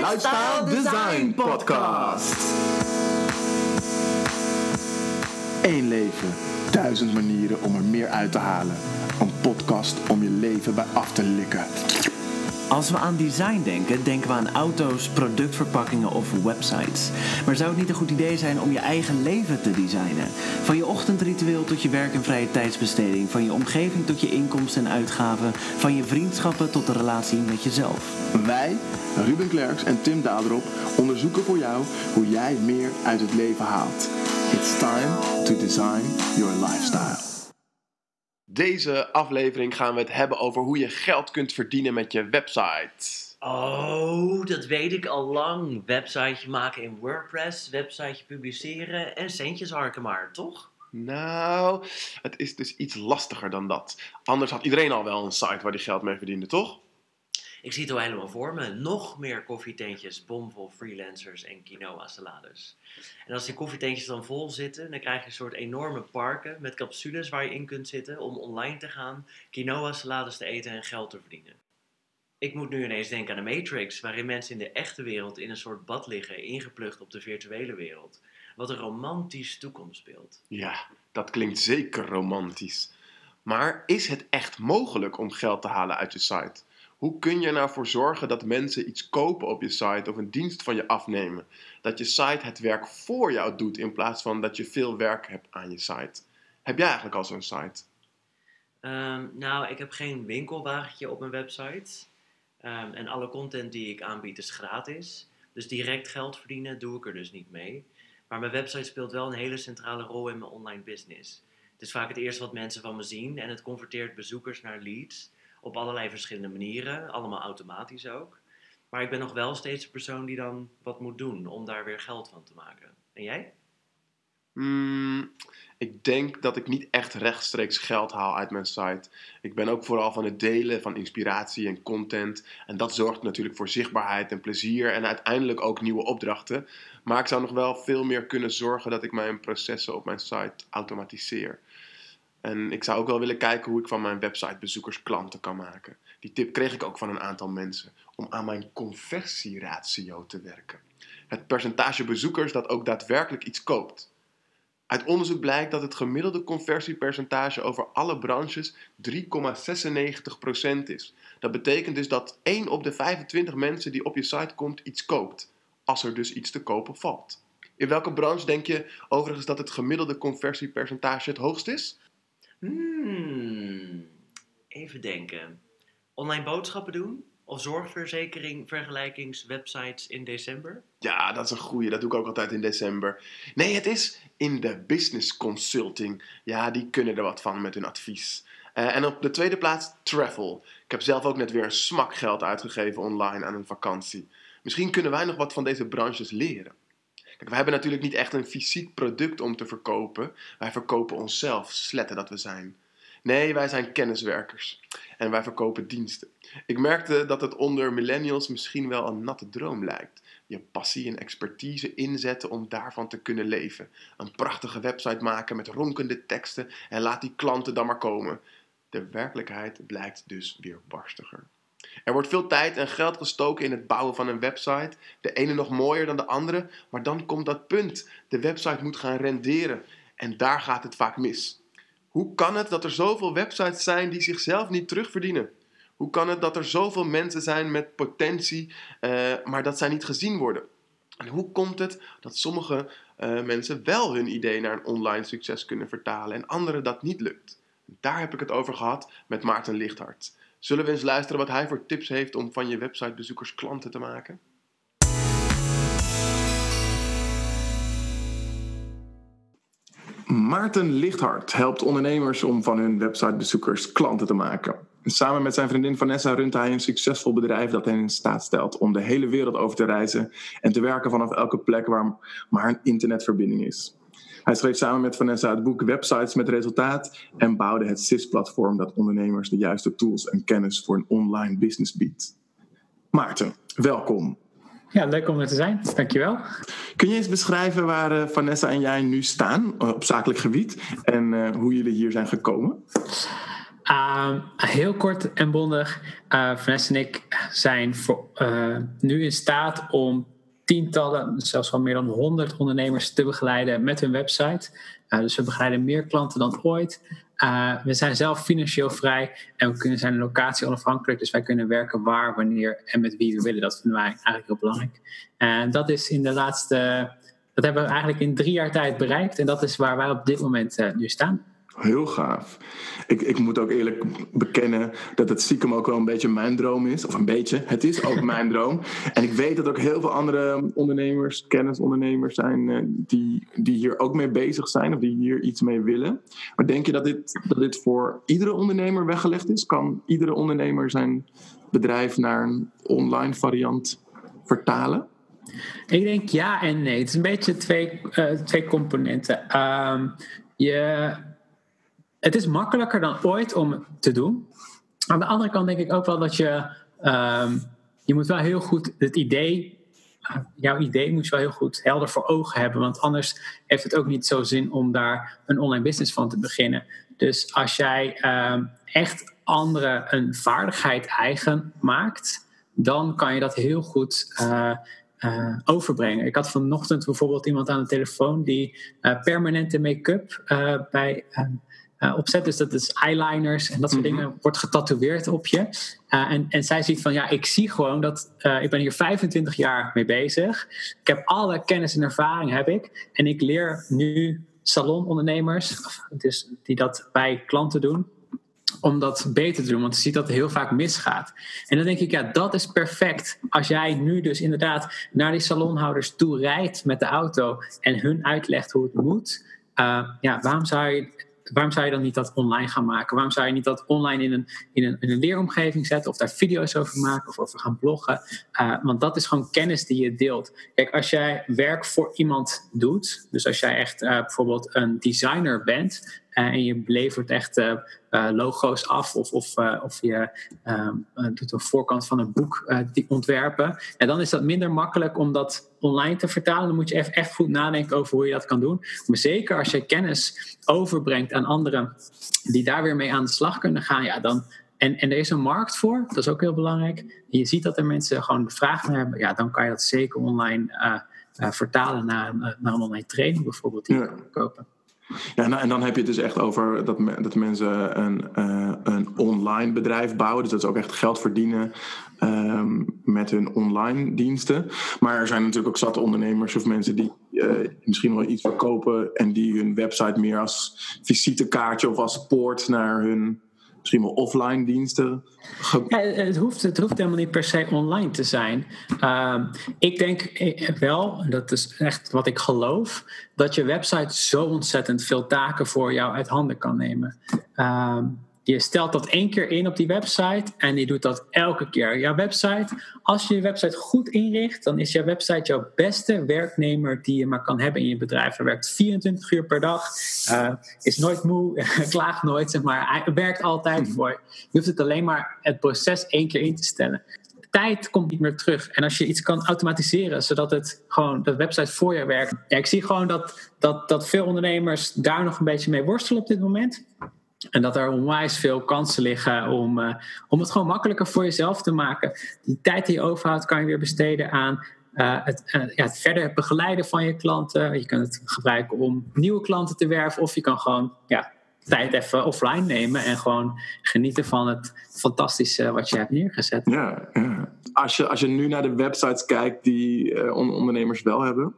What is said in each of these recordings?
Lifestyle Design Podcast. Eén leven, duizend manieren om er meer uit te halen. Een podcast om je leven bij af te likken. Als we aan design denken, denken we aan auto's, productverpakkingen of websites. Maar zou het niet een goed idee zijn om je eigen leven te designen? Van je ochtendritueel tot je werk en vrije tijdsbesteding, van je omgeving tot je inkomsten en uitgaven, van je vriendschappen tot de relatie met jezelf. Wij, Ruben Klerks en Tim Daderop, onderzoeken voor jou hoe jij meer uit het leven haalt. It's time to design your lifestyle. Deze aflevering gaan we het hebben over hoe je geld kunt verdienen met je website. Oh, dat weet ik al lang. Websiteje maken in WordPress, websiteje publiceren en centjes harken maar, toch? Nou, het is dus iets lastiger dan dat. Anders had iedereen al wel een site waar die geld mee verdiende, toch? Ik zie het al helemaal voor me. Nog meer koffietentjes, bomvol freelancers en quinoa-salades. En als die koffietentjes dan vol zitten, dan krijg je een soort enorme parken met capsules waar je in kunt zitten om online te gaan, quinoa-salades te eten en geld te verdienen. Ik moet nu ineens denken aan de Matrix, waarin mensen in de echte wereld in een soort bad liggen, ingeplucht op de virtuele wereld. Wat een romantisch toekomstbeeld. Ja, dat klinkt zeker romantisch. Maar is het echt mogelijk om geld te halen uit je site? Hoe kun je er nou voor zorgen dat mensen iets kopen op je site of een dienst van je afnemen? Dat je site het werk voor jou doet in plaats van dat je veel werk hebt aan je site. Heb jij eigenlijk al zo'n site? Ehm, nou, ik heb geen winkelwagentje op mijn website. Ehm, en alle content die ik aanbied is gratis. Dus direct geld verdienen doe ik er dus niet mee. Maar mijn website speelt wel een hele centrale rol in mijn online business. Het is vaak het eerste wat mensen van me zien en het converteert bezoekers naar leads op allerlei verschillende manieren, allemaal automatisch ook. Maar ik ben nog wel steeds de persoon die dan wat moet doen om daar weer geld van te maken. En jij? Hmm, ik denk dat ik niet echt rechtstreeks geld haal uit mijn site. Ik ben ook vooral van het delen van inspiratie en content. En dat zorgt natuurlijk voor zichtbaarheid en plezier en uiteindelijk ook nieuwe opdrachten. Maar ik zou nog wel veel meer kunnen zorgen dat ik mijn processen op mijn site automatiseer. En ik zou ook wel willen kijken hoe ik van mijn website bezoekers klanten kan maken. Die tip kreeg ik ook van een aantal mensen om aan mijn conversieratio te werken. Het percentage bezoekers dat ook daadwerkelijk iets koopt. Uit onderzoek blijkt dat het gemiddelde conversiepercentage over alle branches 3,96% is. Dat betekent dus dat 1 op de 25 mensen die op je site komt iets koopt, als er dus iets te kopen valt. In welke branche denk je overigens dat het gemiddelde conversiepercentage het hoogst is? Hmm, even denken. Online boodschappen doen? Of zorgverzekering vergelijkingswebsites in december? Ja, dat is een goeie. Dat doe ik ook altijd in december. Nee, het is in de business consulting. Ja, die kunnen er wat van met hun advies. Uh, en op de tweede plaats travel. Ik heb zelf ook net weer een smak geld uitgegeven online aan een vakantie. Misschien kunnen wij nog wat van deze branches leren. Kijk, we hebben natuurlijk niet echt een fysiek product om te verkopen. Wij verkopen onszelf, sletten dat we zijn. Nee, wij zijn kenniswerkers. En wij verkopen diensten. Ik merkte dat het onder millennials misschien wel een natte droom lijkt. Je passie en expertise inzetten om daarvan te kunnen leven. Een prachtige website maken met ronkende teksten en laat die klanten dan maar komen. De werkelijkheid blijkt dus weer barstiger. Er wordt veel tijd en geld gestoken in het bouwen van een website. De ene nog mooier dan de andere, maar dan komt dat punt. De website moet gaan renderen en daar gaat het vaak mis. Hoe kan het dat er zoveel websites zijn die zichzelf niet terugverdienen? Hoe kan het dat er zoveel mensen zijn met potentie, uh, maar dat zij niet gezien worden? En hoe komt het dat sommige uh, mensen wel hun idee naar een online succes kunnen vertalen en anderen dat niet lukt? Daar heb ik het over gehad met Maarten Lichthart. Zullen we eens luisteren wat hij voor tips heeft om van je websitebezoekers klanten te maken? Maarten Lichthart helpt ondernemers om van hun websitebezoekers klanten te maken. Samen met zijn vriendin Vanessa runt hij een succesvol bedrijf dat hen in staat stelt om de hele wereld over te reizen en te werken vanaf elke plek waar maar een internetverbinding is. Hij schreef samen met Vanessa het boek Websites met Resultaat en bouwde het SIS-platform dat ondernemers de juiste tools en kennis voor een online business biedt. Maarten, welkom. Ja, leuk om er te zijn. Dankjewel. Kun je eens beschrijven waar uh, Vanessa en jij nu staan uh, op zakelijk gebied en uh, hoe jullie hier zijn gekomen? Ehm, heel kort en bondig. Vanessa en ik zijn voor, nu in staat om tientallen, zelfs wel meer dan 100 ondernemers te begeleiden met hun website. Uh, dus we begeleiden meer klanten dan ooit. we zijn zelf financieel vrij en we kunnen zijn locatie onafhankelijk. Dus wij kunnen werken waar, wanneer en met wie we willen. Dat vinden wij eigenlijk heel belangrijk. En dat is in de laatste, dat hebben we eigenlijk in drie jaar tijd bereikt. En dat is waar wij op dit moment nu staan. Heel gaaf. Ik, ik moet ook eerlijk bekennen dat het stiekem ook wel een beetje mijn droom is. Of een beetje, het is ook mijn droom. En ik weet dat ook heel veel andere ondernemers, kennisondernemers zijn... Eh, die, die hier ook mee bezig zijn of die hier iets mee willen. Maar denk je dat dit, dat dit voor iedere ondernemer weggelegd is? Kan iedere ondernemer zijn bedrijf naar een online variant vertalen? Ik denk ja en nee. Het is een beetje twee, uh, twee componenten. Um, je het is makkelijker dan ooit om te doen. Aan de andere kant denk ik ook wel dat je. Um, je moet wel heel goed het idee. Uh, jouw idee moet je wel heel goed helder voor ogen hebben. Want anders heeft het ook niet zo zin om daar een online business van te beginnen. Dus als jij um, echt anderen een vaardigheid eigen maakt, dan kan je dat heel goed. Uh, uh, overbrengen. Ik had vanochtend bijvoorbeeld iemand aan de telefoon die permanente make-up bij uh, opzet. Dus dat is eyeliners en dat soort mhm. dingen wordt getatoeëerd op je. Uh, en, en zij ziet van ja, ik zie gewoon dat uh, ik ben hier 25 jaar mee bezig. Ik heb alle kennis en ervaring heb ik. En ik leer nu salonondernemers, dus die dat bij klanten doen, om dat beter te doen. Want je ziet dat het heel vaak misgaat. En dan denk ik, ja, dat is perfect. Als jij nu dus inderdaad naar die salonhouders toe rijdt met de auto en hun uitlegt hoe het moet. Uh, ja, waarom zou je waarom zou je dan niet dat online gaan maken? Waarom zou je niet dat online in een, in een, een leeromgeving zetten of daar video's over maken of over gaan bloggen? Uh, want dat is gewoon kennis die je deelt. Kijk, als jij werk voor iemand doet, dus als jij echt uh, bijvoorbeeld een designer bent en je levert echt uh, logo's af of, of, of je uh, doet een voorkant van een boek die ontwerpen. En dan is dat minder makkelijk om dat online te vertalen. Dan moet je even echt goed nadenken over hoe je dat kan doen. Maar zeker als je kennis overbrengt aan anderen die daar weer mee aan de slag kunnen gaan, ja, dan. En, en er is een markt voor, dat is ook heel belangrijk. Je ziet dat er mensen gewoon de vraag naar hebben, ja, dan kan je dat zeker online vertalen naar, naar een online training bijvoorbeeld die je kan kopen. Ja, en dan heb je het dus echt over dat, dat mensen een, uh, een online bedrijf bouwen. Dus dat ze ook echt geld verdienen um, met hun online diensten. Maar er zijn natuurlijk ook zat ondernemers of mensen die uh, misschien wel iets verkopen en die hun website meer als visitekaartje of als poort naar hun misschien wel offline diensten? Het, hoeft, het hoeft helemaal niet per se online te zijn. Uh, ik denk eh, wel, dat is echt wat ik geloof, dat je website zo ontzettend veel taken voor jou uit handen kan nemen. Uh, je stelt dat één keer in op die website en je doet dat elke keer. Jouw website, als je je website goed inricht, dan is jouw website jouw beste werknemer die je maar kan hebben in je bedrijf. Hij werkt 24 uur per dag, uh, is nooit moe, klaagt nooit, zeg maar. Hij werkt altijd voor je. Je hoeft het alleen maar het proces één keer in te stellen. tijd komt niet meer terug. En als je iets kan automatiseren, zodat het gewoon de website voor je werkt. Ja, ik zie gewoon dat, dat, dat veel ondernemers daar nog een beetje mee worstelen op dit moment. En dat er onwijs veel kansen liggen om, uh, om het gewoon makkelijker voor jezelf te maken. Die tijd die je overhoudt kan je weer besteden aan uh, het, uh, ja, het verder begeleiden van je klanten. Je kunt het gebruiken om nieuwe klanten te werven. Of je kan gewoon ja, tijd even offline nemen en gewoon genieten van het fantastische wat je hebt neergezet. Ja, ja. Als, je, als je nu naar de websites kijkt die ondernemers wel hebben.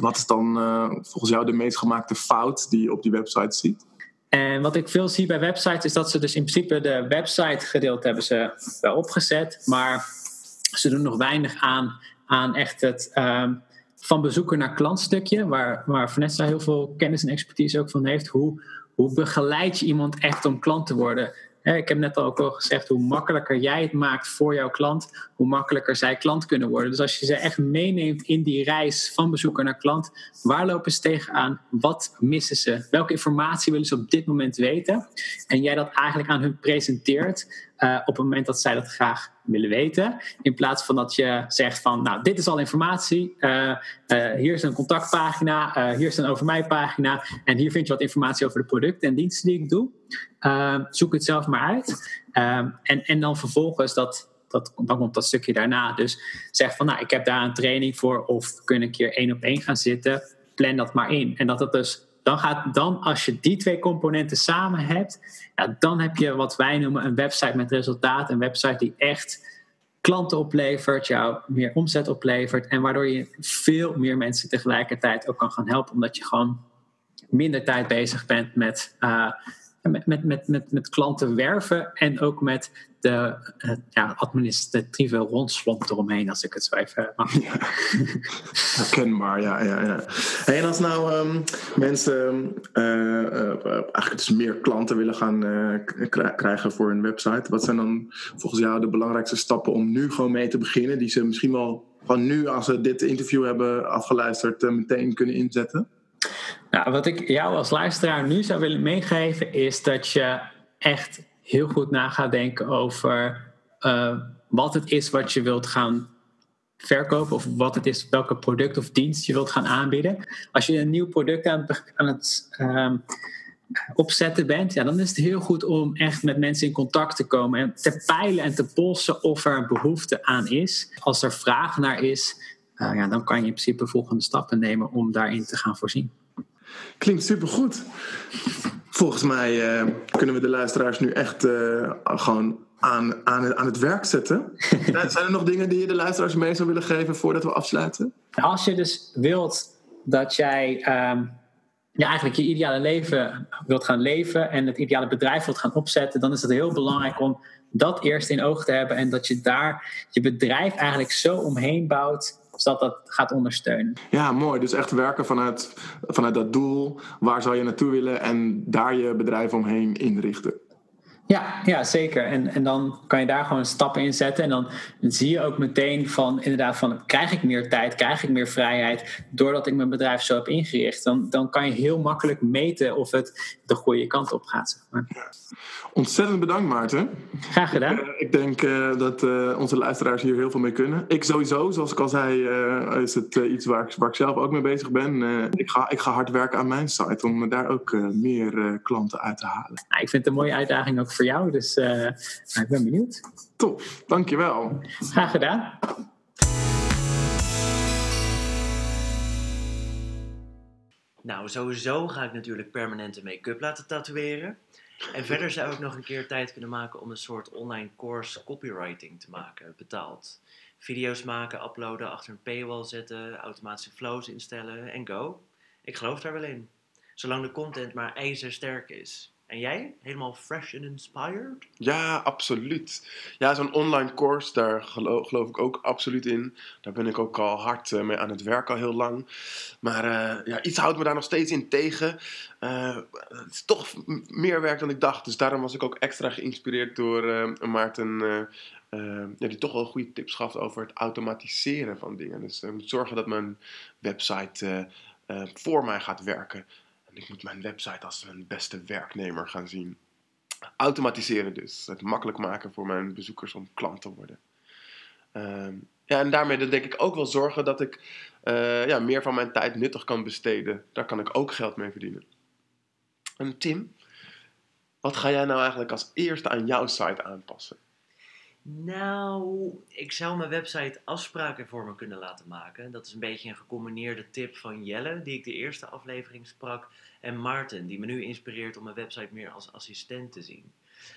Wat is dan volgens jou de meest gemaakte fout die je op die website ziet? En wat ik veel zie bij websites is dat ze dus in principe de website gedeelte hebben ze wel opgezet, maar ze doen nog weinig aan, aan echt het um, van bezoeker naar klantstukje, waar, waar Vanessa heel veel kennis en expertise ook van heeft. Hoe, hoe begeleid je iemand echt om klant te worden? Ik heb net al ook al gezegd, hoe makkelijker jij het maakt voor jouw klant, hoe makkelijker zij klant kunnen worden. Dus als je ze echt meeneemt in die reis van bezoeker naar klant, waar lopen ze tegenaan? Wat missen ze? Welke informatie willen ze op dit moment weten? En jij dat eigenlijk aan hun presenteert uh, op het moment dat zij dat graag willen weten. In plaats van dat je zegt van, nou, dit is al informatie. Uh, hier is een contactpagina, uh, hier is een over mij pagina. En hier vind je wat informatie over de producten en diensten die ik doe. zoek het zelf maar uit. en, en dan vervolgens dat dat, dan komt dat stukje daarna. Dus zeg van, nou, ik heb daar een training voor, of kun een keer één op één gaan zitten, plan dat maar in. En dat het dus, dan gaat, dan als je die twee componenten samen hebt, ja, dan heb je wat wij noemen een website met resultaat, een website die echt klanten oplevert, jou meer omzet oplevert en waardoor je veel meer mensen tegelijkertijd ook kan gaan helpen, omdat je gewoon minder tijd bezig bent met, uh, met, met, met, met, klanten werven en ook met de uh, ja, administratieve rondswamp eromheen, als ik het zo even mag. Herkenbaar, ja. ja, ja. en als nou um, mensen uh, uh, eigenlijk dus meer klanten willen gaan krijgen voor hun website, wat zijn dan volgens jou de belangrijkste stappen om nu gewoon mee te beginnen, die ze misschien wel van nu, als ze dit interview hebben afgeluisterd, meteen kunnen inzetten? Nou, wat ik jou als luisteraar nu zou willen meegeven, is dat je echt heel goed na gaat denken over uh, wat het is wat je wilt gaan verkopen of wat het is, welke product of dienst je wilt gaan aanbieden. Als je een nieuw product aan, aan het um, opzetten bent, ja, dan is het heel goed om echt met mensen in contact te komen en te peilen en te polsen of er behoefte aan is. Als er vraag naar is, uh, ja, dan kan je in principe volgende stappen nemen om daarin te gaan voorzien. Klinkt supergoed. Volgens mij uh, kunnen we de luisteraars nu echt uh, gewoon aan, aan, aan het werk zetten. Zijn er nog dingen die je de luisteraars mee zou willen geven voordat we afsluiten? Als je dus wilt dat jij um, ja, eigenlijk je ideale leven wilt gaan leven en het ideale bedrijf wilt gaan opzetten, dan is het heel belangrijk om dat eerst in oog te hebben en dat je daar je bedrijf eigenlijk zo omheen bouwt zodat dat gaat ondersteunen. Ja, mooi. Dus echt werken vanuit, vanuit dat doel. Waar zou je naartoe willen en daar je bedrijf omheen inrichten. Ja, ja zeker. En, en dan kan je daar gewoon stappen in zetten. En dan zie je ook meteen van, inderdaad, van krijg ik meer tijd, krijg ik meer vrijheid doordat ik mijn bedrijf zo heb ingericht. Dan, dan kan je heel makkelijk meten of het de goede kant op gaat. Zeg maar. Ontzettend bedankt, Maarten. Graag gedaan. Ik, uh, ik denk uh, dat uh, onze luisteraars hier heel veel mee kunnen. Ik sowieso, zoals ik al zei, is het iets waar ik, waar ik zelf ook mee bezig ben. ik, ga, ik ga hard werken aan mijn site om daar ook meer klanten uit te halen. Nou, ik vind het een mooie uitdaging ook voor jou, dus ik ben benieuwd. Top, dankjewel. Graag gedaan. Nou, sowieso ga ik natuurlijk permanente make-up laten tatoeëren. En verder zou ik nog een keer tijd kunnen maken om een soort online course copywriting te maken, betaald. Video's maken, uploaden, achter een paywall zetten, automatische flows instellen en go. Ik geloof daar wel in. Zolang de content maar ijzersterk is. En jij? Helemaal fresh and inspired? Ja, absoluut. Ja, zo'n online course, daar geloof, ik ook absoluut in. Daar ben ik ook al hard uh, mee aan het werk, al heel lang. Maar uh, ja, iets houdt me daar nog steeds in tegen. Uh, het is toch meer werk dan ik dacht. Dus daarom was ik ook extra geïnspireerd door Maarten... ja, die toch wel goede tips gaf over het automatiseren van dingen. Dus moet zorgen dat mijn website voor mij gaat werken. Ik moet mijn website als mijn beste werknemer gaan zien. Automatiseren dus. Het makkelijk maken voor mijn bezoekers om klant te worden. Uh, ja, en daarmee dan denk ik ook wel zorgen dat ik uh, ja, meer van mijn tijd nuttig kan besteden. Daar kan ik ook geld mee verdienen. En Tim, wat ga jij nou eigenlijk als eerste aan jouw site aanpassen? Nou, ik zou mijn website afspraken voor me kunnen laten maken. Dat is een beetje een gecombineerde tip van Jelle, die ik de eerste aflevering sprak. En Maarten, die me nu inspireert om mijn website meer als assistent te zien.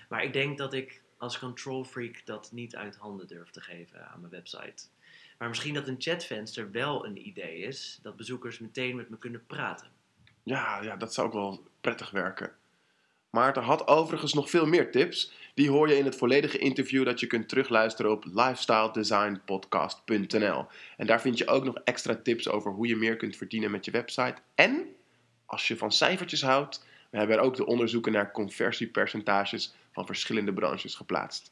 Maar ik denk dat ik als control freak dat niet uit handen durf te geven aan mijn website. Maar misschien dat een chatvenster wel een idee is, dat bezoekers meteen met me kunnen praten. Ja, ja dat zou ook wel prettig werken. Maarten had overigens nog veel meer tips. Die hoor je in het volledige interview dat je kunt terugluisteren op lifestyledesignpodcast.nl. En daar vind je ook nog extra tips over hoe je meer kunt verdienen met je website. En als je van cijfertjes houdt, we hebben er ook de onderzoeken naar conversiepercentages van verschillende branches geplaatst.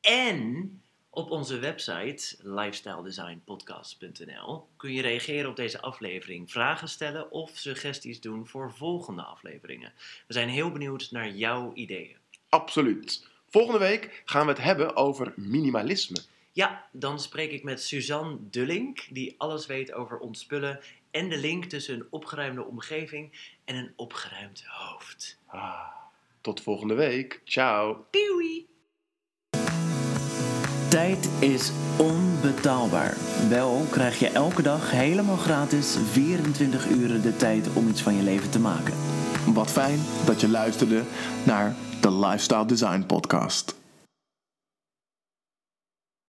En op onze website lifestyledesignpodcast.nl kun je reageren op deze aflevering, vragen stellen of suggesties doen voor volgende afleveringen. We zijn heel benieuwd naar jouw ideeën. Absoluut. Volgende week gaan we het hebben over minimalisme. Ja, dan spreek ik met Suzanne Dullink, die alles weet over ontspullen en de link tussen een opgeruimde omgeving en een opgeruimd hoofd. Ah, tot volgende week. Ciao. Doei! Tijd is onbetaalbaar. Wel krijg je elke dag helemaal gratis 24 uur de tijd om iets van je leven te maken. Wat fijn dat je luisterde naar de Lifestyle Design Podcast.